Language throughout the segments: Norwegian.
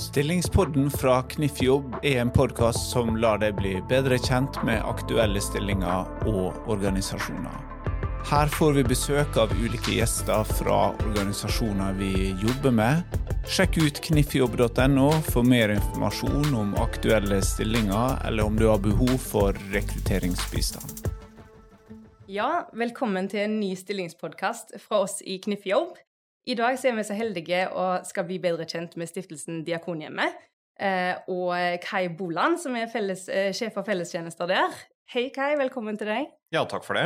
Stillingspodden fra Kniffjobb er en podkast som lar deg bli bedre kjent med aktuelle stillinger og organisasjoner. Her får vi besøk av ulike gjester fra organisasjoner vi jobber med. Sjekk ut kniffjobb.no for mer informasjon om aktuelle stillinger, eller om du har behov for rekrutteringsbistand. Ja, velkommen til en ny stillingspodkast fra oss i Kniffjobb. I dag er vi så heldige og skal bli bedre kjent med stiftelsen Diakonhjemmet. Eh, og Kai Boland, som er felles, eh, sjef for fellestjenester der. Hei, Kai. Velkommen til deg. Ja, takk for det.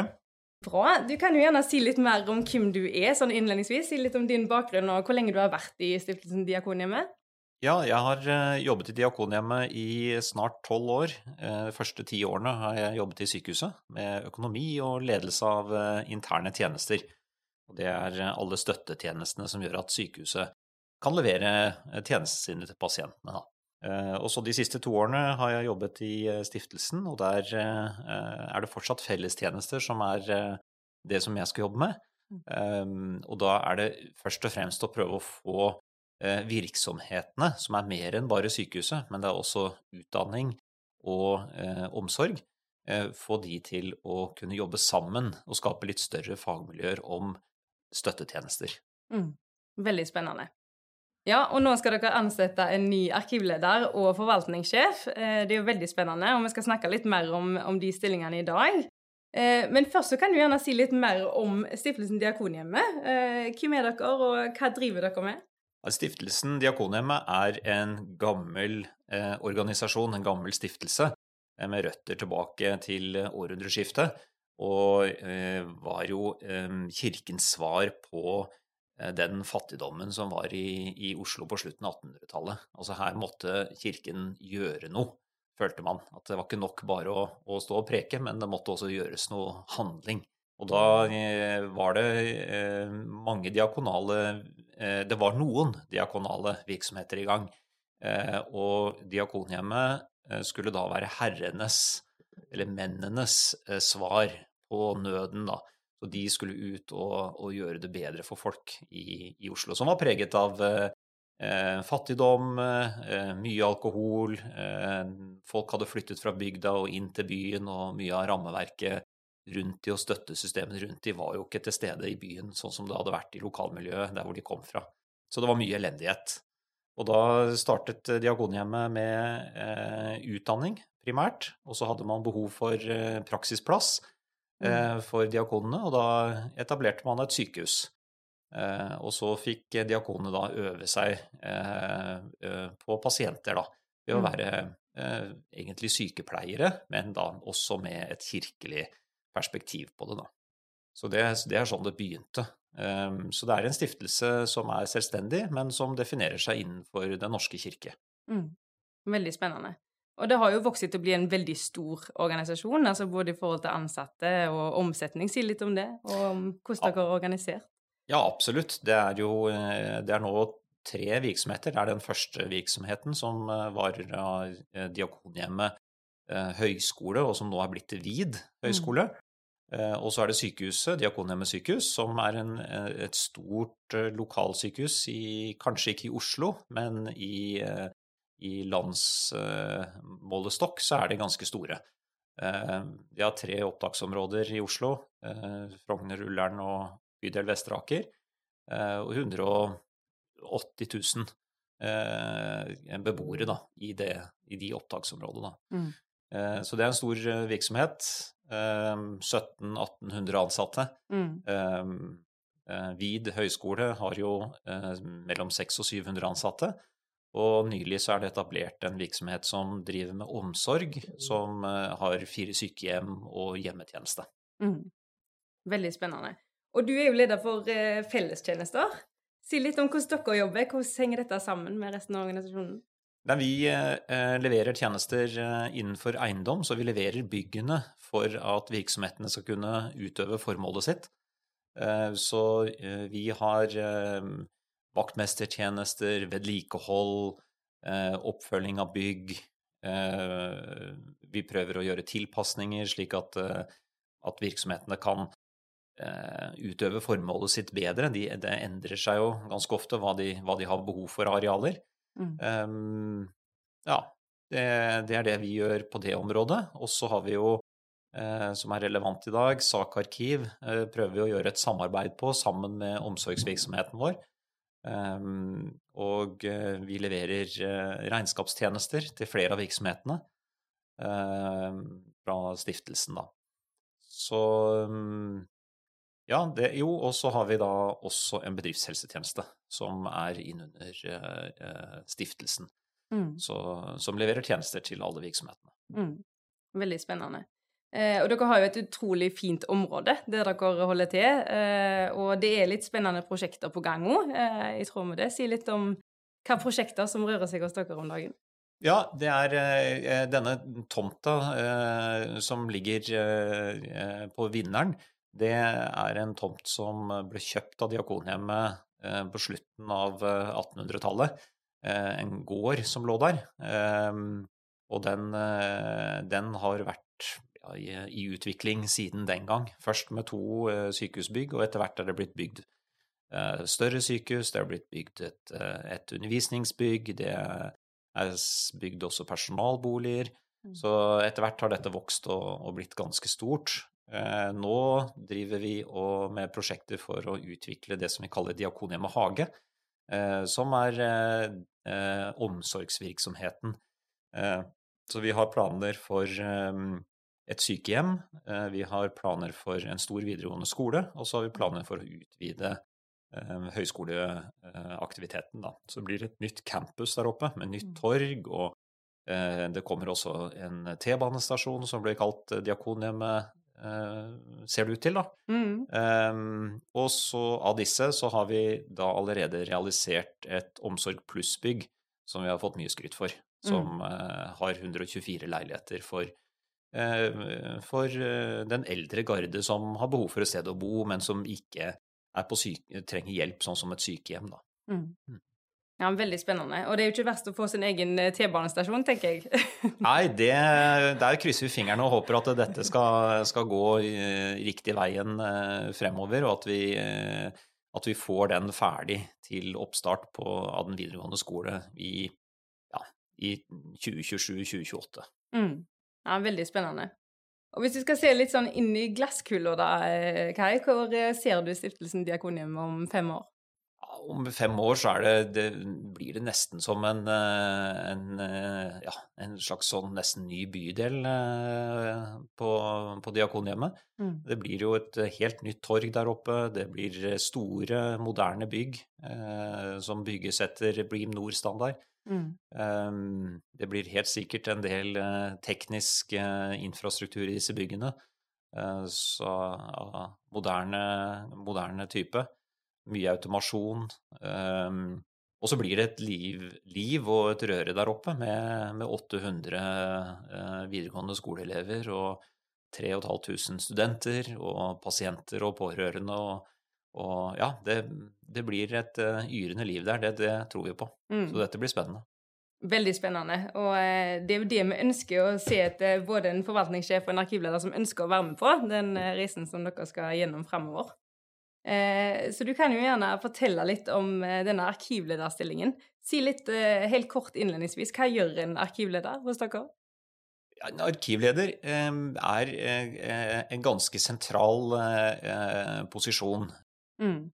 Bra. Du kan jo gjerne si litt mer om hvem du er, sånn innledningsvis. Si litt om din bakgrunn og hvor lenge du har vært i stiftelsen Diakonhjemmet. Ja, jeg har eh, jobbet i Diakonhjemmet i snart tolv år. De første ti årene har jeg jobbet i sykehuset med økonomi og ledelse av interne tjenester. Og det er alle støttetjenestene som gjør at sykehuset kan levere eh, tjenestene sine til pasientene. Eh, og så de siste to årene har jeg jobbet i eh, stiftelsen, og der er det fortsatt fellestjenester som er det som jeg skal jobbe med. Mm. Og da er det først og fremst å prøve å få virksomhetene, som er mer enn bare sykehuset, men det er også utdanning og omsorg, få de til å kunne jobbe sammen og skape litt større fagmiljøer om støttetjenester. Mm. Veldig spennende. Ja, og nå skal dere ansette en ny arkivleder og forvaltningssjef. Eh, det er jo veldig spennende, og vi skal snakke litt mer om, om de stillingene i dag. Eh, men først så kan du gjerne si litt mer om Stiftelsen Diakonhjemmet. Eh, hvem er dere, og hva driver dere med? Stiftelsen Diakonhjemmet er en gammel organisasjon, en gammel stiftelse, med røtter tilbake til århundreskiftet og eh, var jo eh, kirkens svar på eh, den fattigdommen som var i, i Oslo på slutten av 1800-tallet. Altså her måtte kirken gjøre noe, følte man. At det var ikke nok bare å, å stå og preke, men det måtte også gjøres noe handling. Og da var det mange diakonale Det var noen diakonale virksomheter i gang. Og Diakonhjemmet skulle da være herrenes eller mennenes eh, svar på nøden, da. Så de skulle ut og, og gjøre det bedre for folk i, i Oslo, som var preget av eh, eh fattigdom, eh, mye alkohol, eh, folk hadde flyttet fra bygda og inn til byen, og mye av rammeverket rundt de og støttesystemene rundt de var jo ikke til stede i byen sånn som det hadde vært i lokalmiljøet der hvor de kom fra. Så det var mye elendighet. Og da startet Diakonhjemmet med eh, utdanning primært, og så hadde man behov for eh, praksisplass mm. eh, for diakonene, og da etablerte man et sykehus. Eh, og så fikk diakonene da øve seg på pasienter, da, ved å mm. være egentlig sykepleiere, men da også med et kirkelig perspektiv på det, da. Så det, det er sånn det begynte. Så det er en stiftelse som er selvstendig, men som definerer seg innenfor Den norske kirke. Mm. Veldig spennende. Og det har jo vokst til å bli en veldig stor organisasjon, altså både i forhold til ansatte og omsetning. Si litt om det, og om hvordan dere er organisert. Ja, absolutt. Det er jo eh, det er nå tre virksomheter. Det er den første virksomheten som eh, var eh, Diakonhjemmet høgskole, og som nå er blitt til VID høgskole. Mm. Og så er det sykehuset, Diakonhjemmet sykehus, som er en, et stort lokalsykehus i Kanskje ikke i Oslo, men i i landsmålestokk så er de ganske store. Eh, vi har tre opptaksområder i Oslo, eh, Frogner, Ullern og bydel Vesteraker, eh, og 180 000 beboere da, i, det, i de opptaksområdene. Mm. Så det er en stor virksomhet. 1700-1800 ansatte. Mm. Vid høgskole har jo mellom 600 og 700 ansatte. Og nylig så er det etablert en virksomhet som driver med omsorg, som eh, har fire sykehjem og hjemmetjeneste. Mm. Veldig spennende. Og du er jo leder for eh, fellestjenester. Si litt om hvordan dere jobber. Hvordan henger dette sammen med resten av organisasjonen? Nei, vi eh, leverer tjenester innenfor eiendom, så vi leverer byggene for at virksomhetene skal kunne utøve formålet sitt. Eh, så eh, vi har vaktmestertjenester, vedlikehold, eh, oppfølging av bygg. Eh, vi prøver å gjøre tilpasninger slik at, eh, at virksomhetene kan utøve formålet sitt bedre. De, det endrer seg jo ganske ofte hva de, hva de har behov for arealer. Mm. Um, ja, det, det, er det vi gjør på det området. Og så har vi jo, eh, som er relevant i dag, sakarkiv eh, prøver vi å gjøre et samarbeid på sammen med omsorgsvirksomheten vår. Um, og eh, vi leverer eh, regnskapstjenester til flere av virksomhetene eh, fra stiftelsen, da. Så um, ja, det, jo, og så har vi da også en bedriftshelsetjeneste som er innunder eh, stiftelsen. Mm. Så, som leverer tjenester til alle virksomhetene. Mm. Veldig spennende. Eh, og dere har jo et utrolig fint område der dere holder til. Eh, og det er litt spennende prosjekter på gang òg, eh, i tråd med det. Si litt om hva prosjekter som rører seg hos dere om dagen. Ja, det er denne tomta som ligger på Vinneren. Det er en tomt som ble kjøpt av Diakonhjemmet på slutten av 1800-tallet. En gård som lå der. Og den, den har vært i, i, utvikling siden den gang. Først med to sykehusbygg, og etter hvert er det blitt bygd større sykehus, det er blitt bygd et, et undervisningsbygg, det er bygd også personalboliger. Mm. Så etter hvert har dette vokst og, og blitt ganske stort. Eh, nå driver vi med prosjekter for å utvikle det som vi kaller Diakonhjemmet hage, eh, som er eh, eh omsorgsvirksomheten. Eh, så vi har planer for eh, et sykehjem, vi har planer for en stor videregående skole, og så har vi planer for å utvide Eh, høyskoleaktiviteten. Da. Så det blir et nytt campus der oppe med nytt mm. torg, og eh, det kommer også en T-banestasjon som blir kalt Diakonhjemmet, eh, ser det ut til, da. Mm. og så av disse så har vi da allerede realisert et Omsorg pluss-bygg som vi har fått mye skryt for, som mm. har 124 leiligheter for for den eldre garde som har behov for et sted å bo, men som ikke syke, trenger hjelp, sånn som et sykehjem. Da. Mm. mm. Ja, Veldig spennende. Og det er jo ikke verst å få sin egen eh, T-banestasjon, tenker jeg. Nei, det, der krysser vi fingrene og håper at dette skal, skal gå riktig veien eh, fremover, og at vi, eh, at vi, får den ferdig til oppstart på, av den videregående skole i, ja, i 2027-2028. Mm. Ja, veldig spennende. Og Hvis du skal se litt sånn inn i glasskula, da, eh, Kai, hvor eh, ser du Stiftelsen Diakonium om fem år? Om fem år så det, det, blir det nesten som en, eh, en, ja, en, slags sånn nesten ny bydel på, på Diakonhjemmet. Mm. Det blir jo et helt nytt torg der oppe. Det blir store, moderne bygg eh, som bygges etter Bream Nord-standard. Mm. Um, det blir helt sikkert en del eh, teknisk eh, infrastruktur i disse byggene. Eh, så moderne, moderne type. Mye automasjon. Ehm, og så blir det et liv, liv, og et røre der oppe med, med 800 videregående skoleelever og 3500 studenter og pasienter og pårørende. og og ja, det, det blir et uh, yrende liv der, det, det tror vi på. Mm. Så dette blir spennende. Veldig spennende. Og uh, det er jo det vi ønsker å se etter både en forvaltningssjef og en arkivleder som ønsker å være med på den uh, reisen som dere skal gjennom fremover. Så du kan jo gjerne fortelle litt om denne arkivlederstillingen. Si litt helt kort innledningsvis. Hva gjør en arkivleder hos dere? En arkivleder er en ganske sentral posisjon Mm.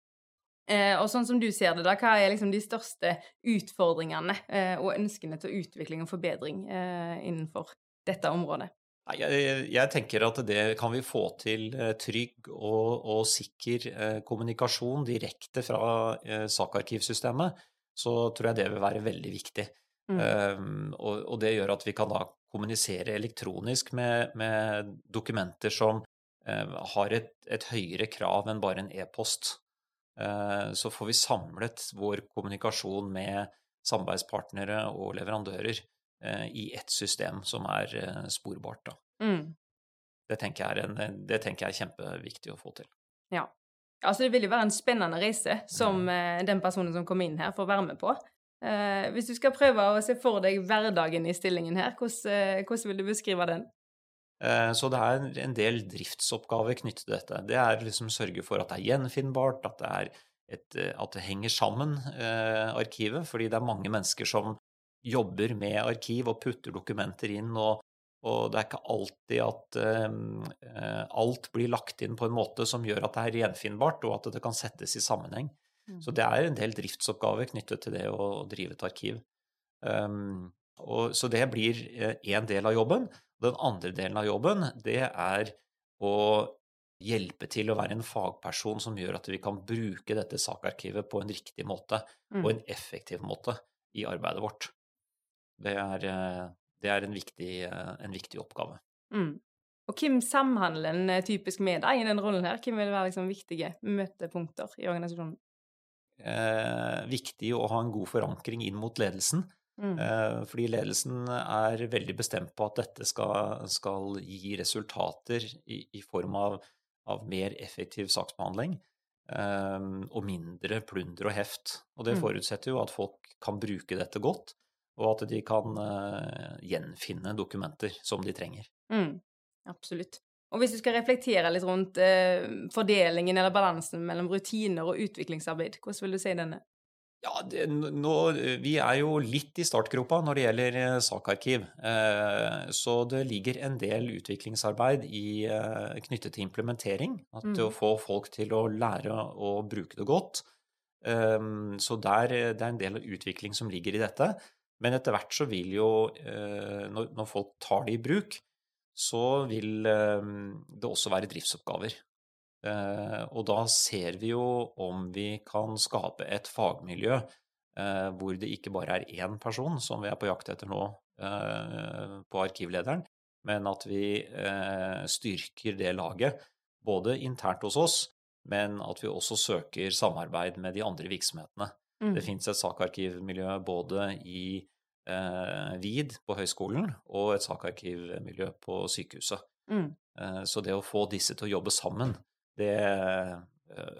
Eh, og sånn som du ser det, da, hva er liksom de største utfordringene eh, og ønskene til utvikling og forbedring eh, innenfor dette området? Jeg, jeg, tenker at det kan vi få til eh, trygg og, og sikker eh, kommunikasjon direkte fra eh, sakarkivsystemet. Så tror jeg det vil være veldig viktig. Mm. Um, og, og, det gjør at vi kan da kommunisere elektronisk med, med dokumenter som um, har et, et, høyere krav enn bare en e-post. Uh, så får vi samlet vår kommunikasjon med samarbeidspartnere og leverandører i ett system som er sporbart. Mm. Det, tenker er en, det, tenker jeg er kjempeviktig å få til. Ja. Altså, det vil jo være en spennende reise som mm. den personen som kommer inn her, får være med på. hvis du skal prøve å se for deg hverdagen i stillingen her, hvordan, hvordan vil du beskrive den? Eh, så det er en del driftsoppgaver knyttet til dette. Det er liksom sørge for at det er gjenfinnbart, at det er et, at det henger sammen, eh, arkivet. Fordi det er mange mennesker som jobber med arkiv og putter dokumenter inn. Og, og det er ikke alltid at uh, alt blir lagt inn på en måte som gjør at det er gjenfinnbart, og at det kan settes i sammenheng. Mm. Så det er en del driftsoppgaver knyttet til det å drive et arkiv. Um, og, så det blir én del av jobben. Den andre delen av jobben, det er å hjelpe til å være en fagperson som gjør at vi kan bruke dette sakarkivet på en riktig måte mm. og en effektiv måte i arbeidet vårt. Det er, eh, det er en, viktig, eh, en, viktig, oppgave. Mm. Og hvem samhandler en eh, typisk med deg i den rollen her? Hvem vil være liksom viktige møtepunkter i organisasjonen? Eh, viktig å ha en god forankring inn mot ledelsen. Mm. Eh, fordi ledelsen er veldig bestemt på at dette skal, skal gi resultater i, i form av, av, mer effektiv saksbehandling eh, og mindre plunder og heft. Og det mm. forutsetter jo at folk kan bruke dette godt, og at de kan uh, gjenfinne dokumenter som de trenger. Mm. Absolutt. Og hvis du skal reflektere litt rundt uh, fordelingen eller balansen mellom rutiner og utviklingsarbeid, hvordan vil du si denne? Ja, det, nå, Vi er jo litt i startgropa når det gjelder eh, sakarkiv. Eh, så det ligger en del utviklingsarbeid i, eh, knyttet til implementering. At mm. Å få folk til å lære å bruke det godt. Eh, så der, det er en del utvikling som ligger i dette. Men etter hvert så vil jo, eh, når, folk tar det i bruk, så vil eh, det også være driftsoppgaver. Eh, og da ser vi jo om vi kan skape et fagmiljø hvor det ikke bare er én person, som vi er på jakt etter nå på arkivlederen, men at vi styrker det laget, både internt hos oss, men at vi også søker samarbeid med de andre virksomhetene. Mm. Det fins et sakarkivmiljø både i eh, VID på høyskolen og et sakarkivmiljø på sykehuset. Mm. Eh, så det å få disse til å jobbe sammen, det eh,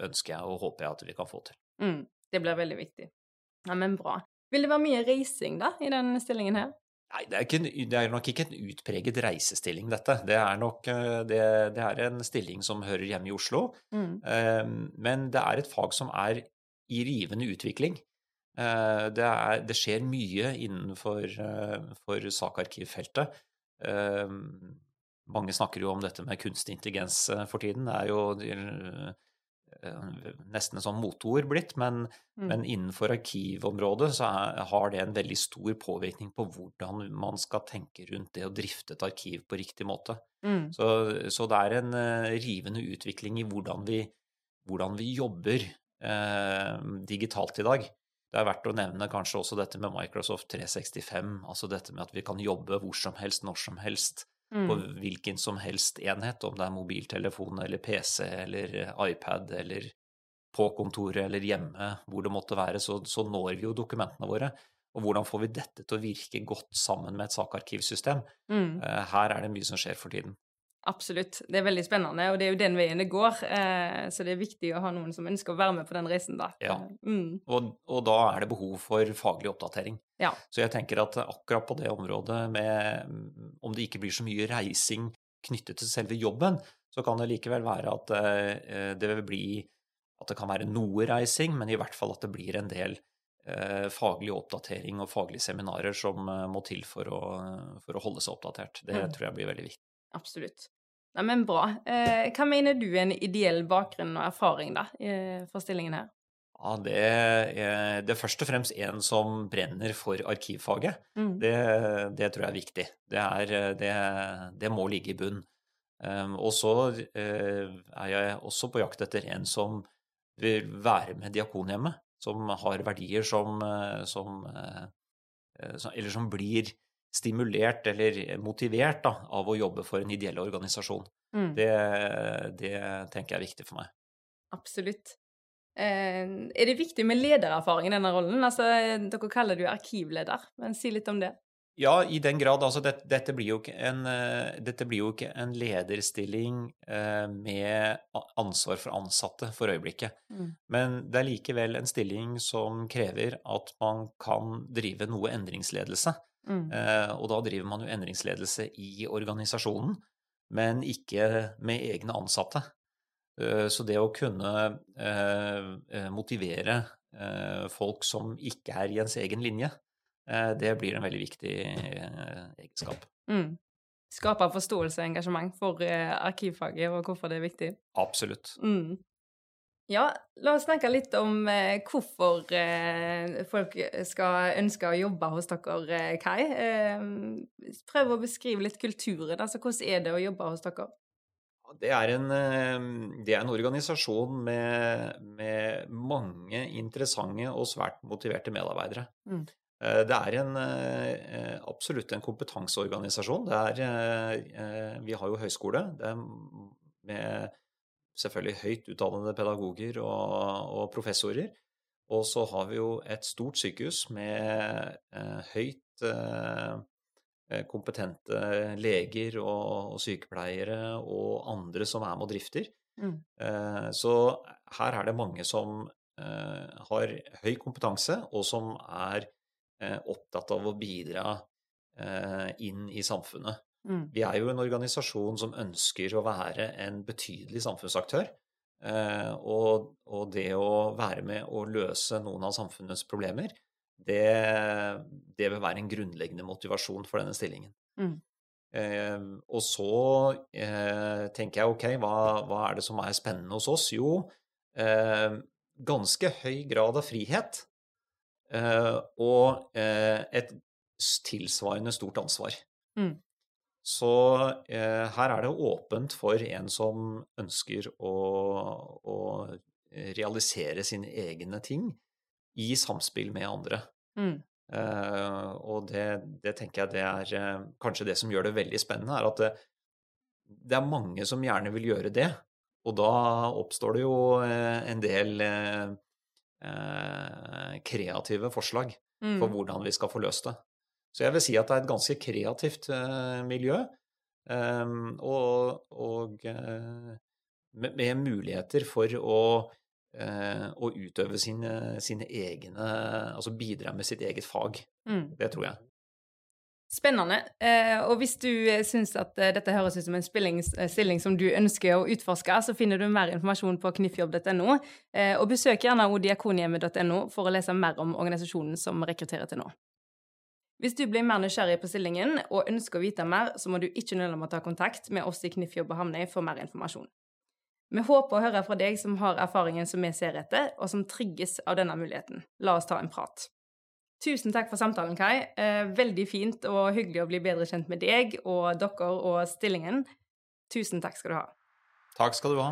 ønsker jeg og håper jeg at vi kan få til. Mm, det blir veldig viktig. Ja, men bra. Vil det være mye reising da, i den stillingen her? Nei, det er, ikke, det er, nok ikke en utpreget reisestilling, dette. Det er nok eh, det, det er en stilling som hører hjemme i Oslo. Mm. Um, men det er et fag som er i rivende utvikling. Uh, det, er, det, skjer mye innenfor uh, sakarkivfeltet. Uh, mange snakker jo om dette med kunstig intelligens eh, for tiden. Det er jo eh, nesten en sånn moteord blitt, men, mm. men, innenfor arkivområdet så er, har det en veldig stor påvirkning på hvordan man skal tenke rundt det å drifte et arkiv på riktig måte. Mm. Så, så, det er en rivende utvikling i hvordan vi, hvordan vi jobber digitalt i dag. Det er verdt å nevne kanskje også dette med Microsoft 365, altså dette med at vi kan jobbe hvor som helst, når som helst mm. på hvilken som helst enhet, om det er mobiltelefon eller PC eller iPad eller på kontoret eller hjemme, hvor det måtte være, så, så når vi jo dokumentene våre. Og hvordan får vi dette til å virke godt sammen med et sakarkivsystem? Mm. Eh, her er det mye som skjer for tiden. Absolutt. Det er veldig spennende, og det er jo den veien det går. Eh, så det er viktig å ha noen som ønsker å være med på den reisen, da. Ja, mm. og, og, da er det behov for faglig oppdatering. Ja. Så jeg tenker at akkurat på det området med Om det ikke blir så mye reising knyttet til selve jobben, så kan det likevel være at eh, det vil bli At det kan være noe reising, men i hvert fall at det blir en del eh, faglig oppdatering og faglige seminarer som må til for å, for å holde seg oppdatert. Det mm. tror jeg blir veldig viktig. Absolutt. Nei, men bra. Eh, hva mener du er en ideell bakgrunn og erfaring da, for stillingen her? Ja, det er, det er først og fremst en som brenner for arkivfaget. Mm. Det, det, tror jeg er viktig. Det, er, det, det må ligge i bunn. Um, og så uh, er jeg også på jakt etter en som vil være med Diakonhjemmet, som har verdier som, som uh, Eller som blir stimulert eller motivert da, av å jobbe for en ideell organisasjon. Mm. Det, det, tenker jeg er viktig for meg. Absolutt. Eh, er det viktig med ledererfaring i denne rollen? Altså, dere kaller det jo arkivleder, men si litt om det. Ja, i den grad. Altså, det, dette, blir en, uh, dette, blir jo ikke en, lederstilling uh, med ansvar for ansatte for øyeblikket. Mm. Men det er likevel en stilling som krever at man kan drive noe endringsledelse. Mm. Uh, og da driver man jo endringsledelse i organisasjonen, men ikke med egne ansatte. Så det å kunne motivere folk som ikke er i ens egen linje, det blir en veldig viktig egenskap. Mm. Skape forståelse og engasjement for arkivfaget og hvorfor det er viktig. Absolutt. Mm. Ja, la oss snakke litt om eh, hvorfor eh, folk skal ønske å jobbe hos dere, eh, Kai. Eh, prøv å beskrive litt kulturen. altså Hvordan er det å jobbe hos dere? Det er en, eh, det er en organisasjon med, med, mange interessante og svært motiverte medarbeidere. Mm. Eh, det er en, absolutt en kompetanseorganisasjon. Er, vi har jo høyskole. Det er med selvfølgelig høyt utdannede pedagoger og, og, professorer. Og så har vi jo et stort sykehus med eh, høyt eh, eh kompetente leger og, og, sykepleiere og andre som er med og drifter. Mm. Eh, så her er det mange som eh, har høy kompetanse, og som er eh, opptatt av å bidra inn i samfunnet. Mm. Vi er jo en organisasjon som ønsker å være en betydelig samfunnsaktør. Eh, og, og, det å være med å løse noen av samfunnets problemer, det, det vil være en grunnleggende motivasjon for denne stillingen. Mm. Eh, og så eh, tenker jeg ok, hva, hva, er det som er spennende hos oss? Jo, eh, ganske høy grad av frihet. Eh, og eh, et tilsvarende stort ansvar. Mm. Så eh, her er det åpent for en som ønsker å, å, realisere sine egne ting i samspill med andre. Mm. Eh, og det, det, tenker jeg det er eh, kanskje det som gjør det veldig spennende, er at det, det, er mange som gjerne vil gjøre det. Og da oppstår det jo eh, en del eh, eh, kreative forslag mm. for hvordan vi skal få løst det. Så jeg vil si at det er et ganske kreativt uh, miljø. Um, og, og uh, med, muligheter for å, uh, å utøve sine, sine, egne Altså bidra med sitt eget fag. Mm. Det tror jeg. Spennende. og hvis du syns at dette høres ut som en stilling som du ønsker å utforske, så finner du mer informasjon på kniffjobb.no. og besøk gjerne odiakonhjemmet.no for å lese mer om organisasjonen som rekrutterer til nå. Hvis du blir mer nysgjerrig på stillingen og ønsker å vite mer, så må du ikke nøle med å ta kontakt med oss i Kniffjobb og Hamnøy for mer informasjon. Vi håper å høre fra deg som har erfaringen som vi ser etter, og som trigges av denne muligheten. La oss ta en prat. Tusen takk for samtalen, Kai. Eh, veldig fint og hyggelig å bli bedre kjent med deg og dere og stillingen. Tusen takk skal du ha. Takk skal du ha.